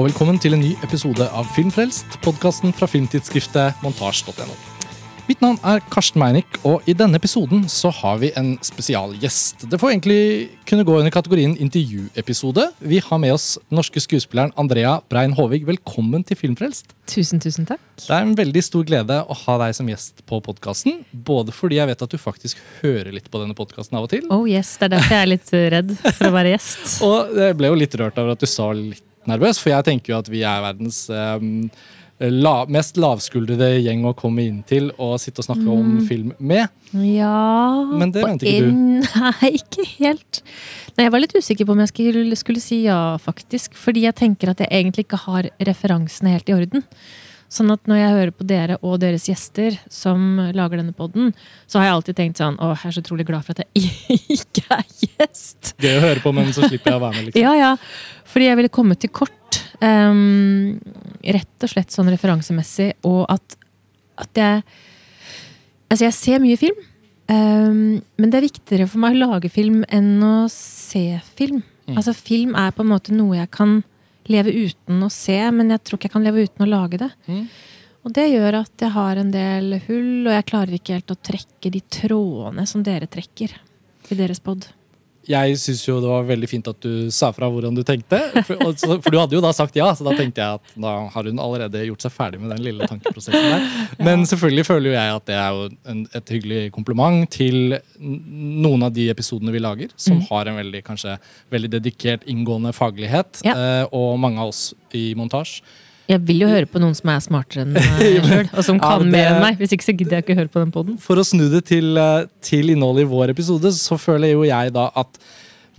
og velkommen til en ny episode av Filmfrelst, podkasten fra filmtidsskriftet montasj.no. Mitt navn er Karsten Meinick, og i denne episoden så har vi en spesialgjest. Det får egentlig kunne gå under kategorien intervjuepisode. Vi har med oss norske skuespilleren Andrea Brein Håvig. Velkommen til Filmfrelst. Tusen, tusen takk. Det er en veldig stor glede å ha deg som gjest på podkasten. Både fordi jeg vet at du faktisk hører litt på denne podkasten av og til. Oh yes, Det er derfor jeg er litt redd for å være gjest. Og jeg ble jo litt rørt over at du sa litt nervøs, for jeg tenker jo at vi er verdens um, la, mest lavskuldrede gjeng å komme inn til og sitte og snakke mm. om film med. Ja Men det mente ikke du? Nei, ikke helt. Nei, jeg var litt usikker på om jeg skulle, skulle si ja, faktisk. Fordi jeg tenker at jeg egentlig ikke har referansene helt i orden. Sånn at når jeg hører på dere og deres gjester som lager denne poden, så har jeg alltid tenkt sånn Å, jeg er så utrolig glad for at jeg ikke er gjest. Gøy å høre på, men så slipper jeg å være med, liksom. Ja, ja. Fordi jeg ville komme til kort. Um, rett og slett sånn referansemessig, og at, at jeg Altså, jeg ser mye film. Um, men det er viktigere for meg å lage film enn å se film. Mm. Altså, film er på en måte noe jeg kan leve uten å se, men jeg tror ikke jeg kan leve uten å lage det. Mm. Og det gjør at jeg har en del hull, og jeg klarer ikke helt å trekke de trådene som dere trekker i deres pod jeg syns jo det var veldig fint at du sa fra hvordan du tenkte. For, for, du hadde jo da sagt ja, så da tenkte jeg at da har hun allerede gjort seg ferdig med den lille tankeprosessen der. Men selvfølgelig føler jo jeg at det er jo en, et hyggelig kompliment til noen av de episodene vi lager, som mm. har en veldig, kanskje, veldig dedikert, inngående faglighet. Ja. Eh, og mange av oss i montasje jeg vil jo høre på noen som er smartere enn meg sjøl, og som kan ja, det, mer enn meg. Hvis ikke så gidder jeg ikke høre på den poden. For å snu det til, eh, til innholdet i vår episode, så føler jo jeg da at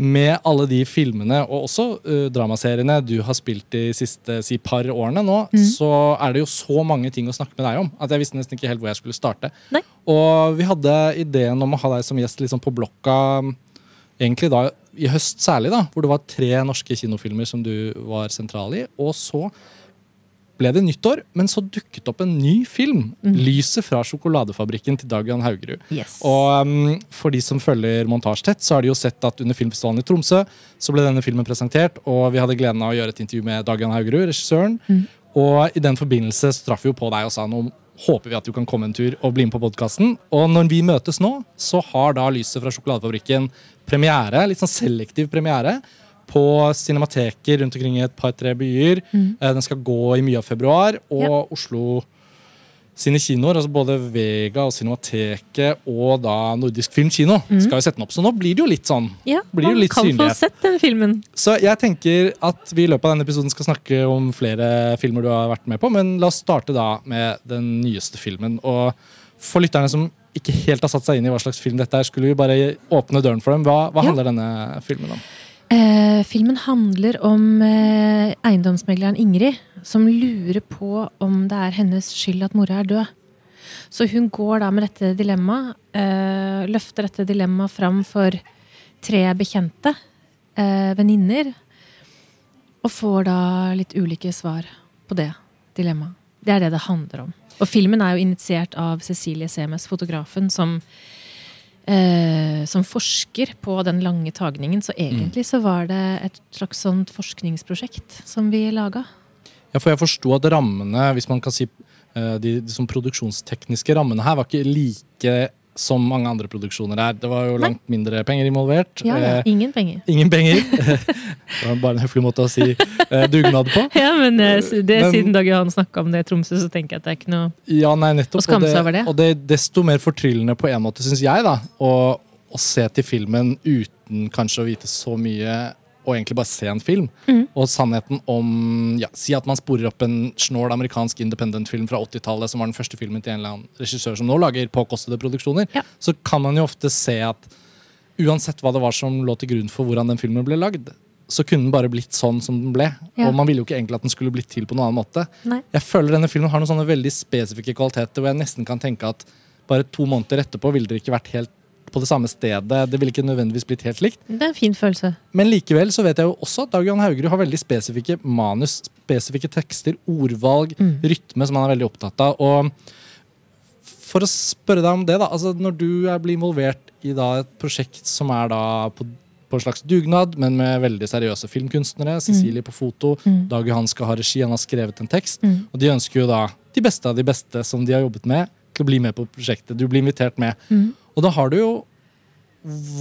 med alle de filmene, og også uh, dramaseriene du har spilt de siste si, par årene nå, mm. så er det jo så mange ting å snakke med deg om at jeg visste nesten ikke helt hvor jeg skulle starte. Nei. Og vi hadde ideen om å ha deg som gjest liksom på blokka egentlig da i høst særlig, da, hvor det var tre norske kinofilmer som du var sentral i. Og så ble det nyttår, men så dukket opp en ny film. Mm. 'Lyset fra sjokoladefabrikken' til Dag Jan Haugerud. Yes. Og um, For de som følger montasje tett, så har de jo sett at under filmfestivalen i Tromsø så ble denne filmen presentert, og vi hadde gleden av å gjøre et intervju med Dag Jan Haugerud, regissøren. Mm. Og i den forbindelse så traff vi jo på deg og sa nå håper vi at du kan komme en tur og bli med på podkasten. Og når vi møtes nå, så har da 'Lyset fra sjokoladefabrikken' premiere, litt sånn selektiv premiere på cinemateker rundt omkring i et par-tre byer. Mm. Eh, den skal gå i mye av februar. Og ja. Oslo sine kinoer, altså både Vega og Cinemateket og da Nordisk Filmkino, mm. skal jo sette den opp. Så nå blir det jo litt sånn. Ja, man litt kan synlighet. få sett den filmen. Så jeg tenker at vi i løpet av denne episoden skal snakke om flere filmer du har vært med på, men la oss starte da med den nyeste filmen. Og for lytterne som ikke helt har satt seg inn i hva slags film dette er, skulle vi bare åpne døren for dem. Hva, hva handler ja. denne filmen om? Eh, filmen handler om eh, eiendomsmegleren Ingrid som lurer på om det er hennes skyld at mora er død. Så hun går da med dette dilemmaet, eh, løfter dette dilemmaet fram for tre bekjente eh, venninner. Og får da litt ulike svar på det dilemmaet. Det er det det handler om. Og filmen er jo initiert av Cecilie Semes, fotografen, som eh, som forsker på den lange tagningen. Så egentlig så var det et slags sånt forskningsprosjekt som vi laga. Ja, for jeg forsto at rammene, hvis man kan si eh, de, de, de produksjonstekniske rammene her, var ikke like som mange andre produksjoner er. Det var jo langt Nei. mindre penger involvert. Ja, ja. Eh, ingen penger. Ingen penger. det var bare en høflig måte å si eh, dugnad på. Ja, men eh, det men, siden Dag Johan snakka om det i Tromsø, så tenker jeg at det er ikke noe ja, nei, nettopp, å skamme seg over det. Og det er desto mer fortryllende på en måte, syns jeg, da, å, å se til filmen uten kanskje å vite så mye og egentlig bare se en film. Mm. Og sannheten om ja, Si at man sporer opp en snål amerikansk independent-film fra 80-tallet, som var den første filmen til en eller annen regissør som nå lager påkostede produksjoner, ja. så kan man jo ofte se at uansett hva det var som lå til grunn for hvordan den filmen ble lagd, så kunne den bare blitt sånn som den ble. Ja. Og man ville jo ikke egentlig at den skulle blitt til på noen annen måte. Nei. Jeg føler denne filmen har noen sånne veldig spesifikke kvaliteter hvor jeg nesten kan tenke at bare to måneder etterpå ville det ikke vært helt på det samme stedet. Det ville ikke nødvendigvis blitt helt likt. Det er en fin følelse. Men likevel så vet jeg jo også at Dag Johan Haugerud har veldig spesifikke manus, spesifikke tekster, ordvalg, mm. rytme, som han er veldig opptatt av. Og for å spørre deg om det, da. Altså, når du blir involvert i da, et prosjekt som er da på på en slags dugnad, men med veldig seriøse filmkunstnere. Cecilie på foto. Dag Johan skal ha regi, han har skrevet en tekst. Og de ønsker jo da de beste av de beste som de har jobbet med, til å bli med på prosjektet. Du blir invitert med. Og da har du jo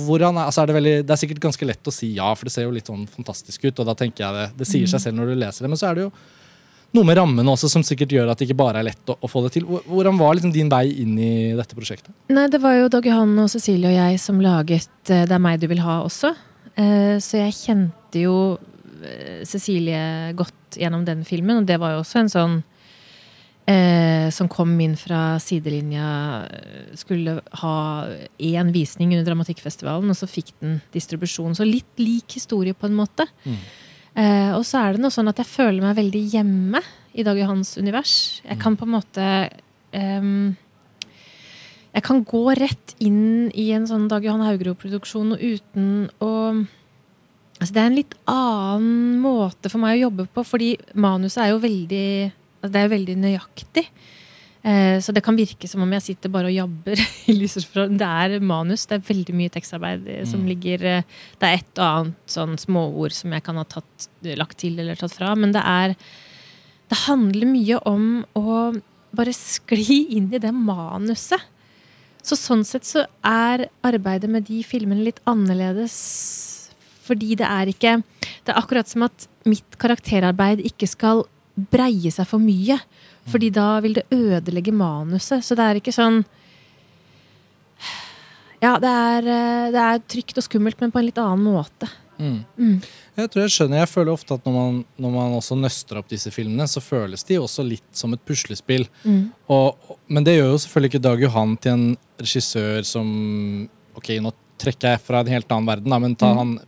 hvordan er, altså er det, veldig, det er sikkert ganske lett å si ja, for det ser jo litt sånn fantastisk ut. og da tenker jeg Det det sier seg selv når du leser det, men så er det jo noe med rammene også som sikkert gjør at det ikke bare er lett å, å få det til. Hvordan var liksom din vei inn i dette prosjektet? Nei, det var jo Dag Johan og Cecilie og jeg som laget eh, Det er meg du vil ha også. Eh, Så jeg kjente jo eh, Cecilie godt gjennom den filmen, og det var jo også en sånn eh, som kom inn fra sidelinja, eh, skulle ha én visning under Dramatikkfestivalen, og så fikk den distribusjon. Så litt lik historie, på en måte. Eh, og så er det noe sånn at jeg føler meg veldig hjemme i Dag Johans univers. Jeg kan på en måte ehm, Jeg kan gå rett inn i en sånn Dag Johan Haugro-produksjon og uten å Altså Det er en litt annen måte for meg å jobbe på, fordi manuset er jo veldig altså Det er veldig nøyaktig. Eh, så det kan virke som om jeg sitter bare og jabber. det er manus. Det er veldig mye tekstarbeid eh, som ligger eh, Det er et og annet sånn småord som jeg kan ha tatt, lagt til eller tatt fra. Men det er Det handler mye om å bare skli inn i det manuset. Så sånn sett så er arbeidet med de filmene litt annerledes. Fordi det er ikke Det er akkurat som at mitt karakterarbeid ikke skal breie seg for mye. Fordi da vil det ødelegge manuset. Så det er ikke sånn Ja, det er, eh, det er trygt og skummelt, men på en litt annen måte. Mm. Jeg tror jeg skjønner, jeg føler ofte at når man, når man også nøster opp disse filmene, så føles de også litt som et puslespill. Mm. Og, men det gjør jo selvfølgelig ikke Dag Johan til en regissør som Ok, nå trekker jeg fra en helt annen verden, da, men ta han eh,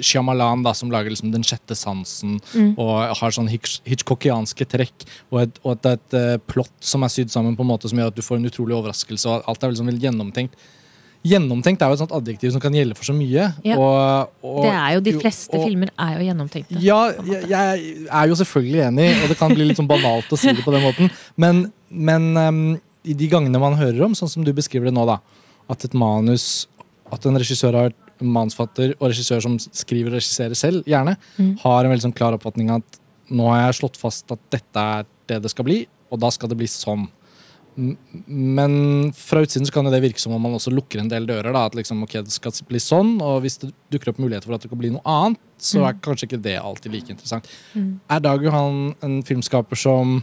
Shyamalan, da, som lager liksom Den sjette sansen og har sånn Hitch- hitchcockianske trekk, og et, og et, et eh, plott som er sydd sammen på en måte som gjør at du får en utrolig overraskelse, og alt er liksom gjennomtenkt. Gjennomtenkt er jo et sånt adjektiv som kan gjelde for så mye. Ja. Og, og, Det er jo De fleste og- filmer er jo gjennomtenkte. ja, jeg, jeg er jo selvfølgelig enig, og det kan bli litt sånn banalt å si det på den måten. Men, men um, i de gangene man hører om, sånn som du beskriver det nå, da, at et manus At en regissør har manusfatter og regissør som skriver og regisserer selv, gjerne, har en veldig sånn klar oppfatning av at nå har jeg slått fast at dette er det det skal bli, og da skal det bli sånn. Men fra utsiden så kan det virke som om man også lukker en del dører. da, At liksom, ok, det skal bli sånn, og hvis det dukker opp muligheter for at det kan bli noe annet, så er kanskje ikke det alltid like interessant. Er Dag Johan en filmskaper som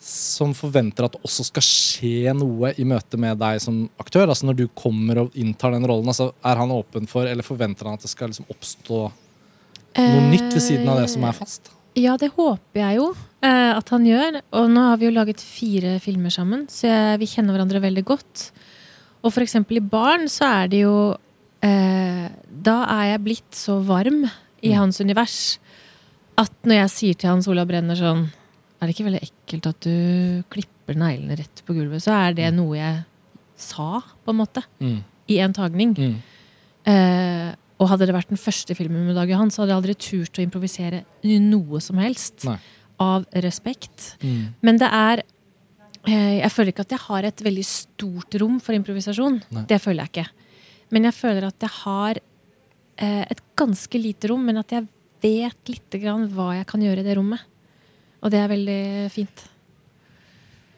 som forventer at det også skal skje noe i møte med deg som aktør? Altså Når du kommer og inntar den rollen, altså er han åpen for, eller forventer han at det skal liksom oppstå noe nytt ved siden av det som er fast? Ja, det håper jeg jo eh, at han gjør. Og nå har vi jo laget fire filmer sammen, så jeg, vi kjenner hverandre veldig godt. Og eksempel i Barn så er det jo eh, Da er jeg blitt så varm i hans univers at når jeg sier til Hans Olav Brenner sånn Er det ikke veldig ekkelt at du klipper neglene rett på gulvet? Så er det noe jeg sa, på en måte. Mm. I en tagning. Mm. Eh, og hadde det vært den første filmen med Dag Johan, så hadde jeg aldri turt å improvisere noe som helst. Nei. Av respekt. Mm. Men det er eh, Jeg føler ikke at jeg har et veldig stort rom for improvisasjon. Nei. Det føler jeg ikke. Men jeg føler at jeg har eh, et ganske lite rom, men at jeg vet lite grann hva jeg kan gjøre i det rommet. Og det er veldig fint.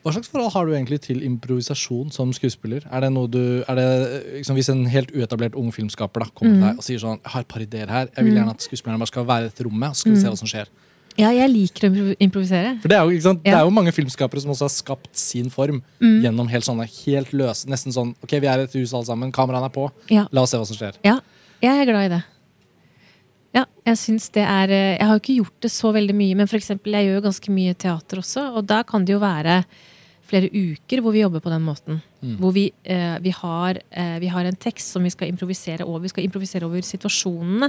Hva slags forhold har du egentlig til improvisasjon som skuespiller? Er det noe du, er det, liksom, hvis en helt uetablert ung filmskaper da, kommer til deg og sier sånn Jeg har et par ideer her. Jeg vil gjerne at skuespillerne bare skal være i dette rommet, og så skal vi se hva som skjer. Ja, jeg liker å improvisere. For det er, jo, sant? det er jo mange filmskapere som også har skapt sin form gjennom helt sånne helt løse Nesten sånn Ok, vi er i et hus alle sammen, kameraene er på, Ja. la oss se hva som skjer. Ja, jeg er glad i det. Ja, jeg syns det er eh, Jeg har jo ikke gjort det så veldig mye, men for eksempel, jeg gjør jo ganske mye teater også, og da kan det jo være flere uker hvor vi jobber på den måten. Hvor vi, eh, vi, har, eh, vi har en tekst som vi skal improvisere over. Vi skal improvisere over situasjonene.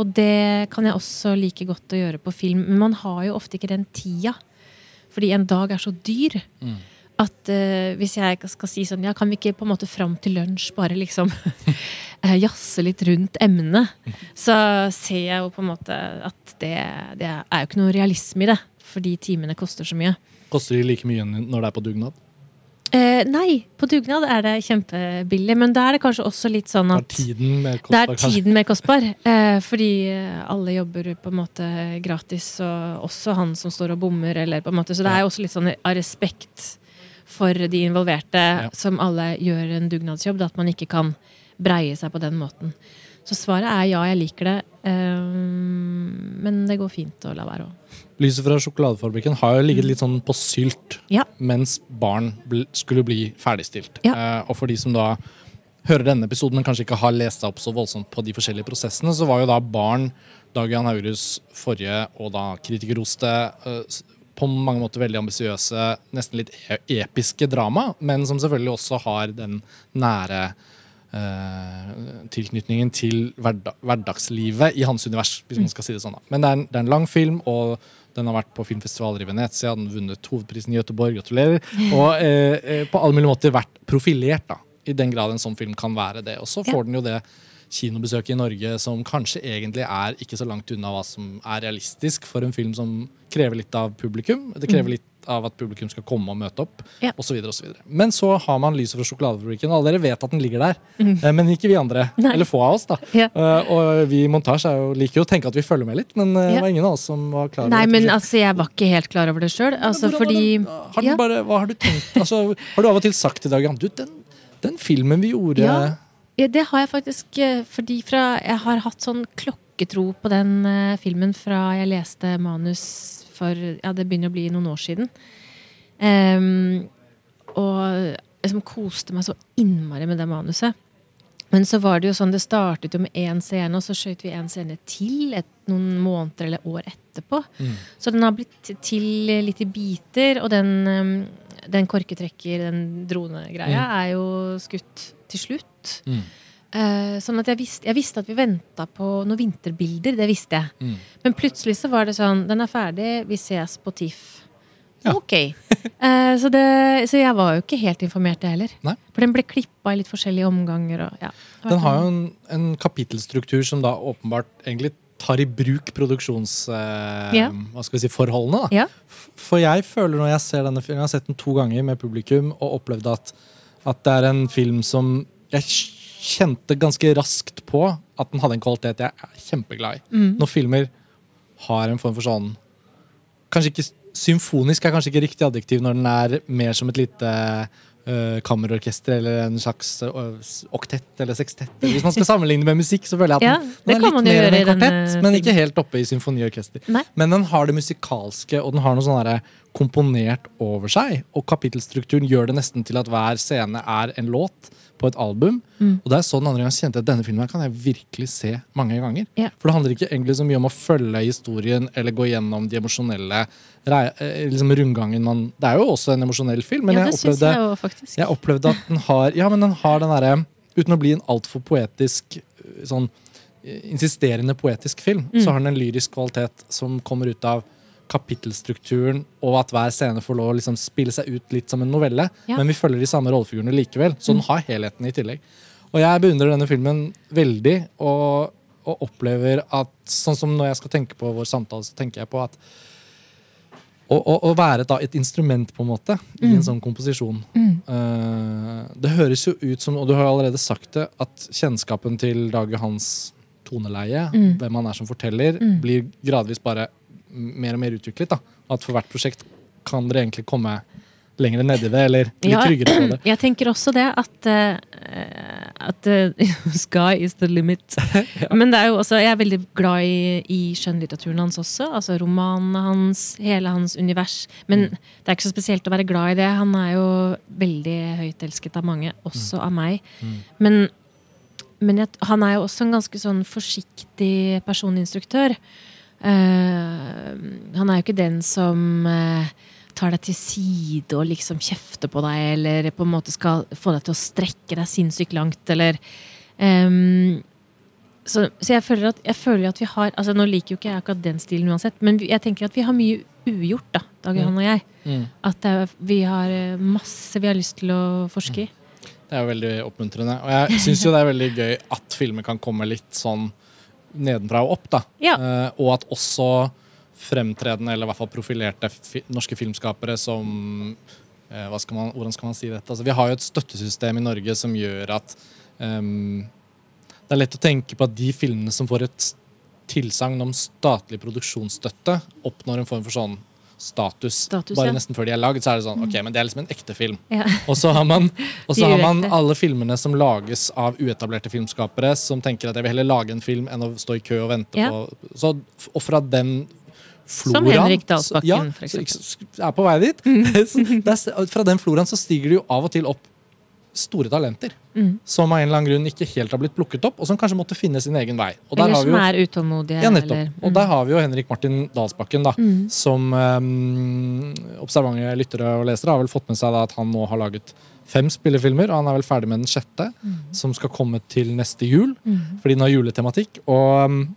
Og det kan jeg også like godt å gjøre på film. Men man har jo ofte ikke den tida. Fordi en dag er så dyr. At uh, hvis jeg skal si sånn, ja, kan vi ikke på en måte fram til lunsj bare liksom eh, jazze litt rundt emnet, så ser jeg jo på en måte at det, det er jo ikke noe realisme i det. Fordi timene koster så mye. Koster de like mye når det er på dugnad? Eh, nei, på dugnad er det kjempebillig, men da er det kanskje også litt sånn Da er at tiden mer det er tiden mer kostbar. Eh, fordi alle jobber på en måte gratis, og også han som står og bommer. Eller på en måte, så det er jo også litt sånn av respekt for de involverte, Ja. som alle gjør en dugnadsjobb, at man ikke kan breie seg på den måten. Så svaret er ja, jeg liker det. Um, men det går fint å la være òg. Lyset fra sjokoladefabrikken har jo ligget litt sånn på sylt Ja. mens barn skulle bli ferdigstilt. Ja. Uh, og for de som da hører denne episoden, men kanskje ikke har lest seg opp så voldsomt på de forskjellige prosessene, så var jo da barn Dag Jan Haurus forrige og da kritikerroste s- på mange måter veldig ambisiøse, nesten litt e episke drama, men som selvfølgelig også har den nære eh, tilknytningen til hverda hverdagslivet i hans univers, hvis man skal si det sånn. da. Men det er, en, det er en lang film, og den har vært på filmfestivaler i Venezia, den har vunnet hovedprisen i Göteborg, gratulerer. Og eh, eh, på alle mulige måter vært profilert, da. I den grad en sånn film kan være det. Og så får den jo det kinobesøket i Norge som kanskje egentlig er ikke så langt unna hva som er realistisk for en film som krever litt av publikum. Det krever litt av at publikum skal komme og møte opp, Mm. Ja. og så videre og så videre. Men så har man Lyset fra sjokoladefabrikken, alle dere vet at den ligger der. mm. Men ikke vi andre. Mm. Nei. Eller få av oss, da. Ja. Eh, og vi i montasje er jo, liker jo å tenke at vi følger med litt, men eh, det Ja. var ingen av oss som var klar over Nei, men altså, jeg var ikke helt klar over det sjøl. Altså, fordi har bare, Hva har du tenkt? Altså, har du av og til sagt i Dag Jan du, den, den filmen vi gjorde Ja. Det har jeg faktisk eh, fordi fra Jeg har hatt sånn klokketro på den uh, filmen fra jeg leste manus for Ja, det begynner å bli noen år siden. Um, og liksom koste meg så innmari med det manuset. Men så var det jo sånn, det startet jo med én scene, og så skjøt vi én scene til et, noen måneder eller år etterpå. Mm. Så den har blitt til litt i biter, og den, em, den korketrekker, den dronegreia, er jo skutt til slutt. Mm. Eh, sånn at jeg visste, jeg visste at vi venta på noen vinterbilder. Det visste jeg. Mm. Men plutselig så var det sånn Den er ferdig, vi ses på TIFF. Ja. Ok. Eh, så, det, så jeg var jo ikke helt informert, jeg heller. Nei. For den ble klippa i litt forskjellige omganger. Og, ja. Den har jo en, en kapittelstruktur som da åpenbart egentlig tar i bruk produksjons... Eh, Ja. Si. For jeg føler når jeg ser denne filmen, jeg har sett den to ganger med publikum og opplevd at, at det er en film som jeg kjente ganske raskt på at den hadde en kvalitet jeg er kjempeglad i. Mm. Når filmer har en form for sånn Kanskje ikke symfonisk er kanskje ikke riktig adjektiv når den er mer som et lite uh, kammerorkester eller en slags uh, oktett eller sekstett. Hvis man skal sammenligne med musikk, så føler jeg at den, ja, den er litt mer enn en kvartett, men ikke helt oppe i symfoniorkester. Nei. Men den har det musikalske, og den har noe sånn komponert over seg. Og kapittelstrukturen gjør det nesten til at hver scene er en låt på et album. Mm. Og det er sånn andre gang jeg kjente at denne filmen kan jeg virkelig se mange ganger. Ja. For det handler ikke egentlig så mye om å følge historien eller gå gjennom de emosjonelle eh, liksom rundgangen man Det er jo også en emosjonell film, men ja, jeg opplevde jeg faktisk. jeg opplevde at den har Ja, men den har den derre Uten å bli en altfor poetisk sånn eh, insisterende poetisk film, Mm. så har den en lyrisk kvalitet som kommer ut av kapittelstrukturen, og at hver scene får lov å liksom spille seg ut litt som en novelle. Ja. Men vi følger de samme rollefigurene likevel, så den har helheten i tillegg. Og jeg beundrer denne filmen veldig, og, og opplever at sånn som når jeg skal tenke på vår samtale, så tenker jeg på at å, å, å være da et instrument på en måte i en sånn komposisjon Mm. Uh, Det høres jo ut som, og du har jo allerede sagt det, at kjennskapen til Dag Johans toneleie, Mm. hvem han er som forteller, Mm. blir gradvis bare mer og mer utviklet. da. At for hvert prosjekt kan dere egentlig komme lenger ned i det, eller bli Ja. tryggere på det. Jeg tenker også det, at, uh, at uh, sky is the limit. Men det er jo også, jeg er veldig glad i, i skjønnlitteraturen hans også. Altså romanene hans, hele hans univers. Men det er ikke så spesielt å være glad i det. Han er jo veldig høyt elsket av mange, også av meg. Mm. Men, men jeg, han er jo også en ganske sånn forsiktig personinstruktør. Eh, han er jo ikke den som eh, tar deg til side og liksom kjefter på deg, eller på en måte skal få deg til å strekke deg sinnssykt langt, eller um, så, så jeg føler at, jeg føler at vi har altså Nå liker jo ikke jeg akkurat den stilen uansett, men jeg tenker at vi har mye ugjort, da, Dag Johan og jeg. Mm. At det, er- vi har eh, masse vi har lyst til å forske i. Det er jo veldig oppmuntrende. Og jeg syns jo det er veldig gøy at filmer kan komme litt sånn nedenfra og opp, da. Ja. Uh, og at også fremtredende, eller i hvert fall profilerte fi norske filmskapere som uh, skal man, Hvordan skal man si dette? Altså, vi har jo et støttesystem i Norge som gjør at um, det er lett å tenke på at de filmene som får et tilsagn om statlig produksjonsstøtte, oppnår en form for sånn status, Status, bare ja. nesten før de er lagd. Så er det sånn, ok, men det er liksom en ekte film. Ja. Og så har man, har man alle filmene som lages av uetablerte filmskapere, som tenker at jeg vil heller lage en film enn å stå i kø og vente Ja. på så, Og fra den Som Henrik Dalsbakken, ja, for eksempel. Er på vei dit. Mm. fra den floraen så stiger det jo av og til opp store talenter. Mm. Som av en eller annen grunn ikke helt har blitt plukket opp, og som kanskje måtte finne sin egen vei. Og der Eller har vi som jo er utålmodige. ja, nettopp. Eller, Og der har vi jo Henrik Martin Dalsbakken, da, Mm. som um, observante lyttere og lesere har vel fått med seg da, at han nå har laget fem spillefilmer, og han er vel ferdig med den sjette, som skal komme til neste jul, Mm. fordi den har juletematikk. Og um,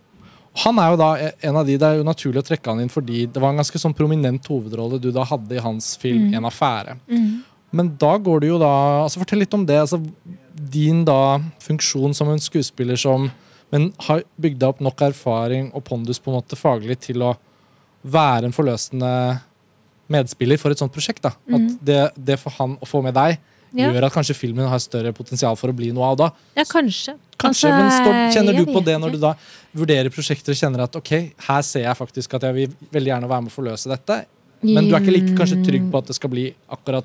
han er jo da en av de, Det er jo naturlig å trekke han inn fordi det var en ganske sånn prominent hovedrolle du da hadde i hans film En affære. Mm. Men da går det jo da altså Fortell litt om det. altså Din da funksjon som en skuespiller som Men har bygd opp nok erfaring og pondus på en måte faglig til å være en forløsende medspiller for et sånt prosjekt. da At det, det for han å få med deg Mm. Ja. gjør at kanskje filmen har større potensial for å bli noe av da. Ja, kanskje. Kanskje, Altså, men stopp, Kjenner du på det når du da vurderer prosjekter og kjenner at ok, her ser jeg faktisk at jeg vil veldig gjerne være med å forløse dette, men du er ikke like kanskje trygg på at det skal bli akkurat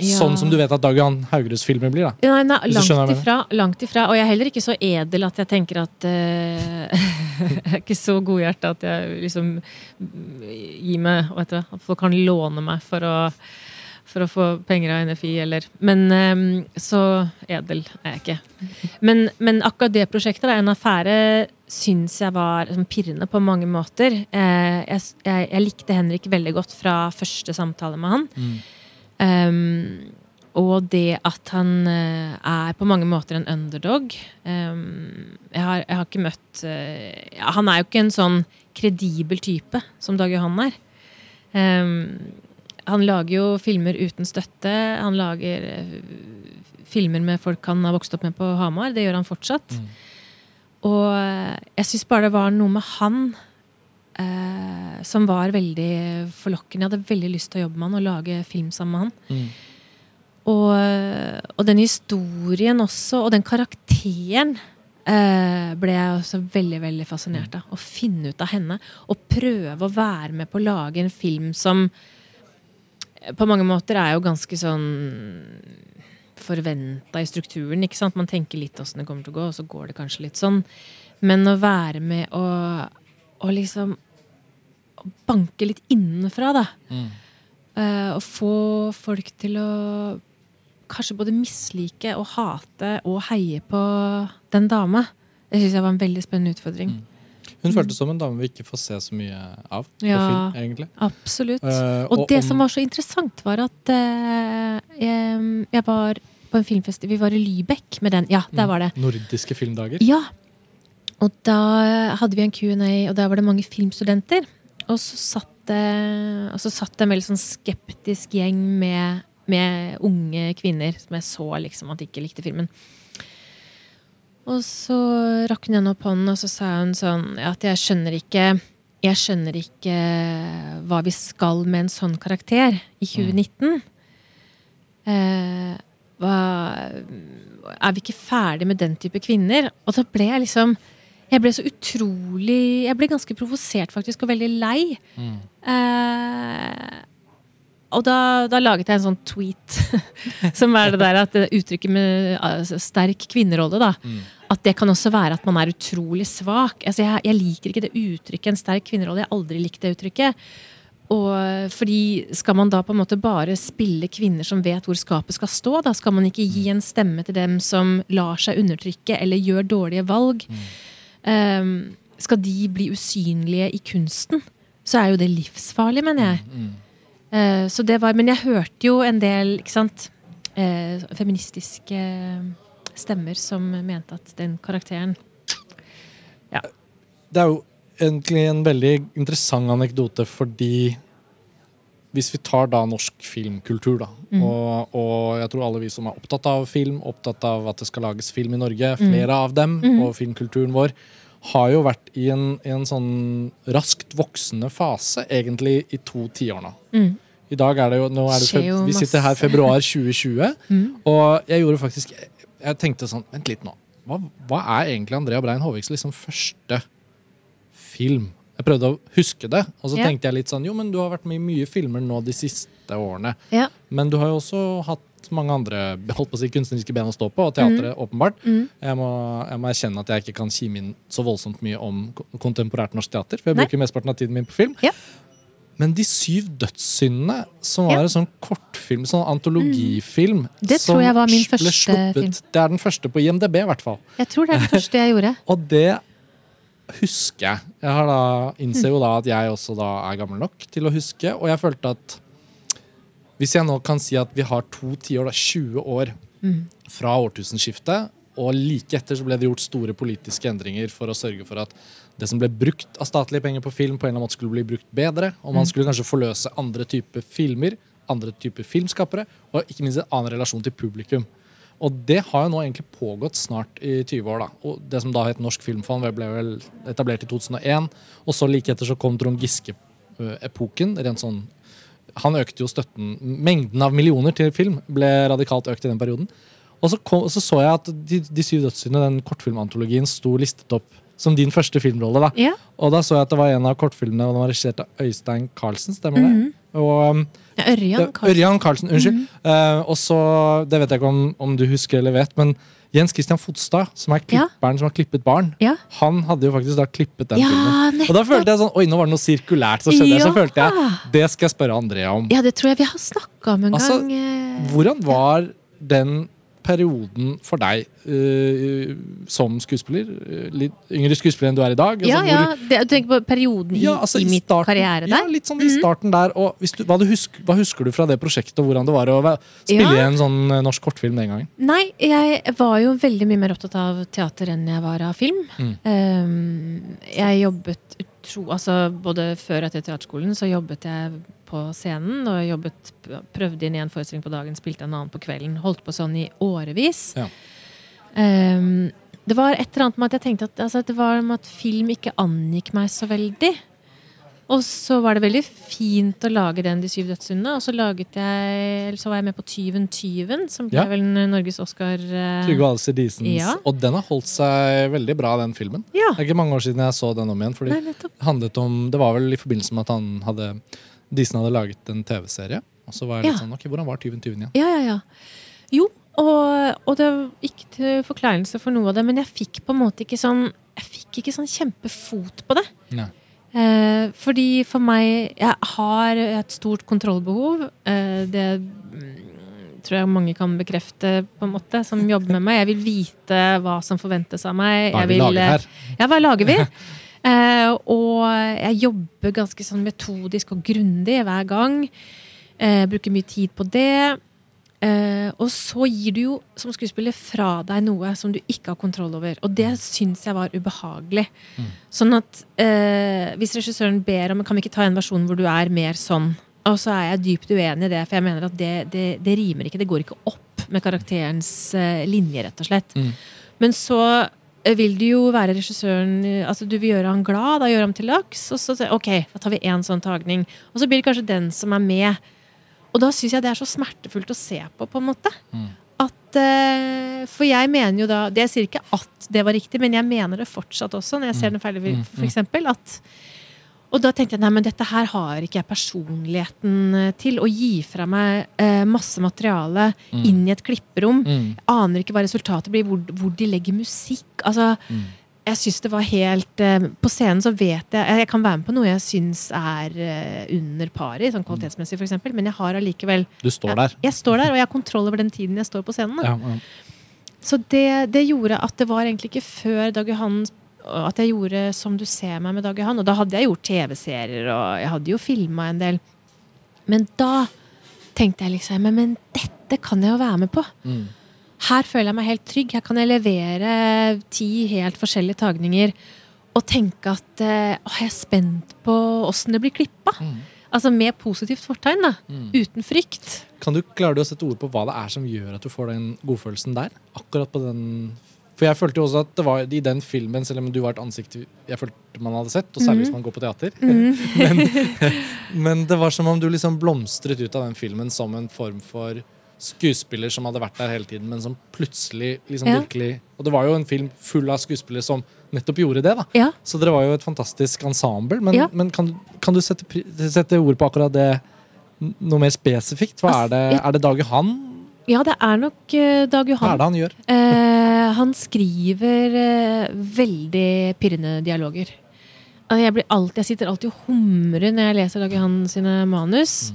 Ja. sånn som du vet at Dag Johan Haugeruds filmer blir? da Nei, nei, langt ifra, langt ifra. Og jeg er heller ikke så edel at jeg tenker at uh, Jeg er ikke så godhjerta at jeg liksom gir meg vet du, At folk kan låne meg for å, for å få penger av NFI, eller Men um, så edel er jeg ikke. Men, men akkurat det prosjektet, da, en affære, syns jeg var liksom, pirrende på mange måter. Uh, jeg, jeg, jeg likte Henrik veldig godt fra første samtale med han. Um, og det at han eh, er på mange måter en underdog. Um, jeg, har, jeg har ikke møtt eh, ja, Han er jo ikke en sånn kredibel type som Dag Johan er. Um, han lager jo filmer uten støtte. Han lager eh, filmer med folk han har vokst opp med på Hamar. Det gjør han fortsatt. Og eh, jeg syns bare det var noe med han eh, som var veldig forlokkende. Jeg hadde veldig lyst til å jobbe med han og lage film sammen med han. Mm. Og, og den historien også, og den karakteren, eh, ble jeg også veldig veldig fascinert av. Å finne ut av henne. Og prøve å være med på å lage en film som eh, på mange måter er jo ganske sånn forventa i strukturen. ikke sant? Man tenker litt åssen det kommer til å gå, og så går det kanskje litt sånn. Men å være med og, og liksom banke litt innenfra, da. Mm. Eh, å få folk til å kanskje både mislike og hate og heie på den dama. Det syns jeg var en veldig spennende utfordring. Hun føltes som en dame vi ikke får se så mye av på Ja. film, egentlig. Absolutt. Uh, og det om- som var så interessant, var at uh, jeg, jeg var på en filmfest Vi var i Lybekk med den. Ja, der var det. Nordiske filmdager. Ja. Og da hadde vi en Q&A, og der var det mange filmstudenter. Og så satt det, og så satt det en veldig sånn skeptisk gjeng med, med unge kvinner som jeg så liksom at ikke likte filmen. Og så rakk hun igjen opp hånden, og så sa hun sånn ja, at jeg skjønner ikke jeg skjønner ikke hva vi skal med en sånn karakter i 2019. Eh, hva, er vi ikke ferdig med den type kvinner? Og da ble jeg liksom Jeg ble så utrolig Jeg ble ganske provosert, faktisk, og veldig lei. Eh, og da, da laget jeg en sånn tweet, som er det der at det uttrykket med altså, sterk kvinnerolle, da. At det kan også være at man er utrolig svak. Altså, jeg, jeg liker ikke det uttrykket, en sterk kvinnerolle. Jeg har aldri likt det uttrykket. Og fordi Skal man da på en måte bare spille kvinner som vet hvor skapet skal stå? Da skal man ikke gi en stemme til dem som lar seg undertrykke eller gjør dårlige valg. Um, skal de bli usynlige i kunsten, så er jo det livsfarlig, mener jeg. Eh, så det var, Men jeg hørte jo en del ikke sant, eh, feministiske stemmer som mente at den karakteren Det er jo egentlig en veldig interessant anekdote fordi hvis vi tar da norsk filmkultur, da, og, og jeg tror alle vi som er opptatt av film, opptatt av at det skal lages film i Norge, flere av dem, og filmkulturen vår, har jo vært i en, i en sånn raskt voksende fase, egentlig i to tiår nå. I dag er det jo, nå er det jo Vi sitter her februar 2020, Mm. og jeg gjorde faktisk Jeg tenkte sånn Vent litt nå. Hva, hva er egentlig Andrea Brein Håviks liksom første film? Jeg prøvde å huske det, og så Ja. tenkte jeg litt sånn Jo, men du har vært med i mye filmer nå de siste årene. Ja. Men du har jo også hatt mange andre holdt på å si, kunstneriske ben å stå på, og teatret åpenbart. Mm. Jeg, må, jeg må erkjenne at jeg ikke kan kime inn så voldsomt mye om kontemporært norsk teater, for jeg Nei. bruker mesteparten av tiden min på film. Ja. Men De syv dødssyndene, som var Ja. Mm. en sånn kortfilm, sånn antologifilm Det som tror jeg var min første sluppet- film. Det er den første på IMDb, i hvert fall. Jeg tror det er den første jeg gjorde. Og det husker jeg. Jeg har da, innser jo da at jeg også da er gammel nok til å huske, og jeg følte at hvis jeg nå kan si at vi har to tiår, da, 20 år fra årtusenskiftet, og like etter så ble det gjort store politiske endringer for å sørge for at det som ble brukt av statlige penger på film, på en eller annen måte skulle bli brukt bedre, og man skulle kanskje forløse andre typer filmer, andre typer filmskapere, og ikke minst en annen relasjon til publikum. Og det har jo nå egentlig pågått snart i 20 år. da. Og Det som da het Norsk Filmfond, ble vel etablert i 2001. Og så like etter så kom Trond Giske-epoken. rent sånn han økte jo støtten Mengden av millioner til film ble radikalt økt i den perioden. Og så, kom, så så jeg at De, de syv dødssyndene, den kortfilmantologien, sto listet opp som din første filmrolle. da. Ja. Og da så jeg at det var en av kortfilmene og den var regissert av Øystein Carlsen. Stemmer det? Og um, Ja, Ørjan Karlsen. Ørjan Karlsen unnskyld. Eh, og så, Det vet jeg ikke om, om du husker eller vet, men Jens Christian Fotstad, som er Ja. klipperen som har klippet barn, Ja. han hadde jo faktisk da klippet den Ja, filmen. Og da følte jeg sånn Oi, nå var det noe sirkulært som skjedde. Ja. Så følte jeg Det skal jeg spørre Andrea om. Ja, det tror jeg vi har snakka om en Altså, gang. Altså, Hvordan var den perioden for deg uh, som skuespiller? Eh, Litt yngre skuespiller enn du er i dag? Ja, Altså, ja. hvor- Det, du tenker på perioden i, Ja, altså i mitt starten- karriere der? Ja, litt sånn i starten der. Du, hva, du husk, hva husker du fra det prosjektet, og hvordan det var å spille Ja. i en sånn eh, norsk kortfilm den gangen? Nei, jeg var jo veldig mye mer opptatt av teater enn jeg var av film. Mm. Um, jeg jobbet utro, altså Både før og etter teaterskolen så jobbet jeg på scenen. Og jobbet, prøvde inn en forestilling på dagen, spilte en annen på kvelden. Holdt på sånn i årevis. Ja. Um, det var et eller annet med at jeg tenkte at altså, det var med at film ikke angikk meg så veldig. Og så var det veldig fint å lage den De syv dødssyndene. Og så laget jeg, så var jeg med på Tyven Tyven, som ble Ja. vel Norges Oscar. eh, Trygve Alser Disens. Ja. Og den har holdt seg veldig bra, den filmen. Ja. Det er ikke mange år siden jeg så den om igjen. fordi Nei, det handlet om, det var vel i forbindelse med at han hadde Disen hadde laget en TV-serie. Og så var jeg litt sånn, ok, Hvordan var Tyven Tyven igjen? Ja, ja, ja. Jo, og, og det var ikke til forkleinelse for noe av det, men jeg fikk på en måte ikke sånn Jeg fikk ikke sånn kjempefot på det. Nei. Eh, fordi for meg Jeg har et stort kontrollbehov. Eh, det mm, tror jeg mange kan bekrefte, på en måte, som jobber med meg. Jeg vil vite hva som forventes av meg. Hva vi vil, lager eh, her? Ja, hva lager vi? Eh, og jeg jobber ganske sånn metodisk og grundig hver gang. Eh, bruker mye tid på det. Eh, og så gir du jo som skuespiller fra deg noe som du ikke har kontroll over. Og det syns jeg var ubehagelig. Sånn at uh, hvis regissøren ber om Kan vi ikke ta en versjon hvor du er mer sånn? Og så er jeg dypt uenig i det, for jeg mener at det, det, det rimer ikke. Det går ikke opp med karakterens uh, linje, rett og slett. Mm. Men så vil du jo være regissøren Altså Du vil gjøre han glad, da gjør ham til laks. Og så ok, da tar vi én sånn tagning. Og så blir det kanskje den som er med. Og da syns jeg det er så smertefullt å se på, på en måte. Mm. At, eh, for jeg mener jo da det Jeg sier ikke at det var riktig, men jeg mener det fortsatt også, når jeg ser den feile, Mm, eksempel. At, og da tenkte jeg nei, men dette her har ikke jeg personligheten eh, til. Å gi fra meg eh, masse materiale inn i et klipperom. Mm. Aner ikke hva resultatet blir, hvor, hvor de legger musikk. Altså, Mm. Jeg syns det var helt eh, På scenen så vet jeg Jeg kan være med på noe jeg syns er eh, under pari, sånn kvalitetsmessig f.eks., men jeg har allikevel Du står jeg, der. jeg står der, og jeg har kontroll over den tiden jeg står på scenen. Ja, ja. Så det, det gjorde at det var egentlig ikke før Dag Johan at jeg gjorde Som du ser meg med Dag Johan. Og da hadde jeg gjort TV-serier, og jeg hadde jo filma en del. Men da tenkte jeg liksom Men, men dette kan jeg jo være med på. Mm. Her føler jeg meg helt trygg. Her kan jeg levere ti helt forskjellige tagninger. Og tenke at eh, å, jeg er spent på åssen det blir klippa. Mm. Altså med positivt fortegn, da. Mm. Uten frykt. Kan du klare å sette ord på hva det er som gjør at du får den godfølelsen der? Akkurat på den For jeg følte jo også at det var i den filmen, selv om du var et ansikt jeg følte man hadde sett, og særlig hvis man går på teater, men, men det var som om du liksom blomstret ut av den filmen som en form for skuespiller som hadde vært der hele tiden, men som plutselig liksom Ja. virkelig Og det var jo en film full av skuespillere som nettopp gjorde det. da Ja. Så dere var jo et fantastisk ensemble. Men, Ja. men kan, kan du sette, sette ord på akkurat det noe mer spesifikt? Hva er det, er det Dag Johan? ja, det er nok uh, Dag Hva er Johan. det han gjør? Uh, han skriver uh, veldig pirrende dialoger. Jeg, blir alltid, jeg sitter alltid og humrer når jeg leser Dag Johan sine manus.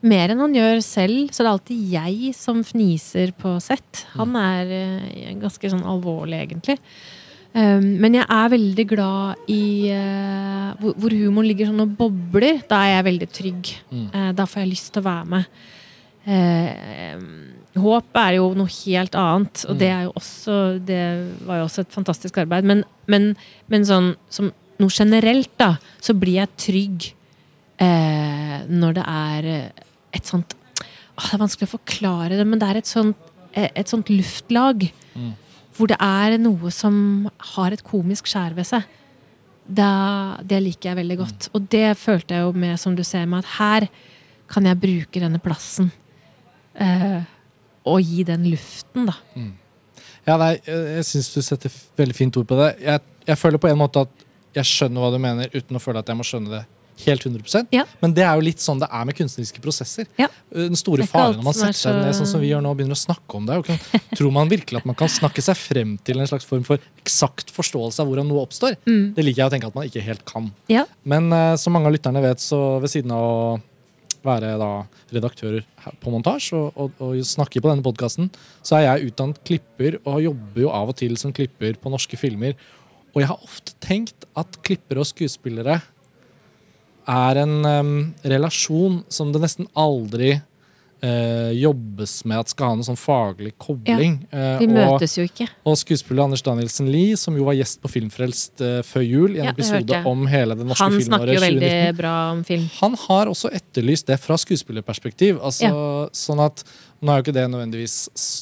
Mer enn han gjør selv, så det er alltid jeg som fniser på sett. Han er eh, ganske sånn alvorlig, egentlig. Um, men jeg er veldig glad i uh, hvor, hvor humoren ligger sånn og bobler. Da er jeg veldig trygg. Mm. Eh, da får jeg lyst til å være med. Eh, håp er jo noe helt annet, og det er jo også Det var jo også et fantastisk arbeid. Men, men, men sånn som noe generelt, da, så blir jeg trygg eh, når det er et sånt å, Det er vanskelig å forklare det, men det er et sånt, eh, et sånt luftlag. Mm. Hvor det er noe som har et komisk skjær ved seg. Da, det liker jeg veldig godt. Og det følte jeg jo med, som du ser, meg, at her kan jeg bruke denne plassen. Eh, og gi den luften, da. Ja, nei, jeg jeg syns du setter veldig fint ord på det. Jeg, jeg føler på en måte at jeg skjønner hva du mener, uten å føle at jeg må skjønne det helt 100 Ja. Men det er jo litt sånn det er med kunstneriske prosesser. Ja. Den store faren når man er setter seg ned sånn som vi gjør nå og begynner å snakke om det. Kan, tror man virkelig at man kan snakke seg frem til en slags form for eksakt forståelse av hvordan noe oppstår? Mm. Det liker jeg å tenke at man ikke helt kan. Ja. Men uh, som mange av lytterne vet, så ved siden av å være da redaktører på montasje og, og, og snakke på denne podkasten, så er jeg utdannet klipper og jobber jo av og til som klipper på norske filmer. Og jeg har ofte tenkt at klippere og skuespillere er en um, relasjon som det nesten aldri uh, jobbes med at skal ha noen sånn faglig kobling. Ja, Vi og- møtes jo ikke. og skuespiller Anders Danielsen Lie, som jo var gjest på Filmfrelst uh, før jul, i en Ja, episode om hele det norske Han filmåret snakker jo veldig 2019. bra om film. Han har også etterlyst det fra skuespillerperspektiv. Altså, sånn at, nå er jo ikke det nødvendigvis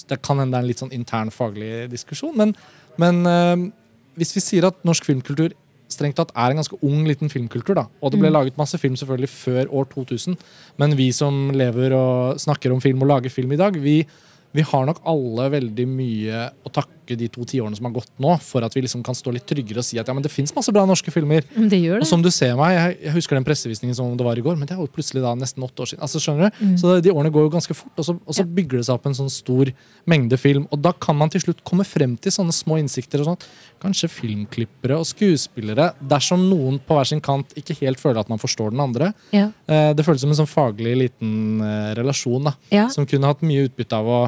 Det kan hende det er en litt sånn intern faglig diskusjon, men, men eh, hvis vi sier at norsk filmkultur strengt tatt er en ganske ung liten filmkultur, da, og det ble Mm. laget masse film selvfølgelig før år 2000, men vi som lever og snakker om film og lager film i dag, vi, vi har nok alle veldig mye å takke de to tiårene som har gått nå, for at vi liksom kan stå litt tryggere og si at ja, men det fins masse bra norske filmer. Det gjør det. Og som du ser meg, jeg, jeg husker den pressevisningen som det var i går, men det er jo plutselig da nesten åtte år siden. Altså, skjønner du? Mm. Så de årene går jo ganske fort, og så, og så Ja. bygger det seg opp en sånn stor mengde film. Og da kan man til slutt komme frem til sånne små innsikter. og sånt. Kanskje filmklippere og skuespillere, dersom noen på hver sin kant ikke helt føler at man forstår den andre. Ja. Eh, det føles som en sånn faglig liten eh, relasjon, da, Ja. som kunne hatt mye utbytte av å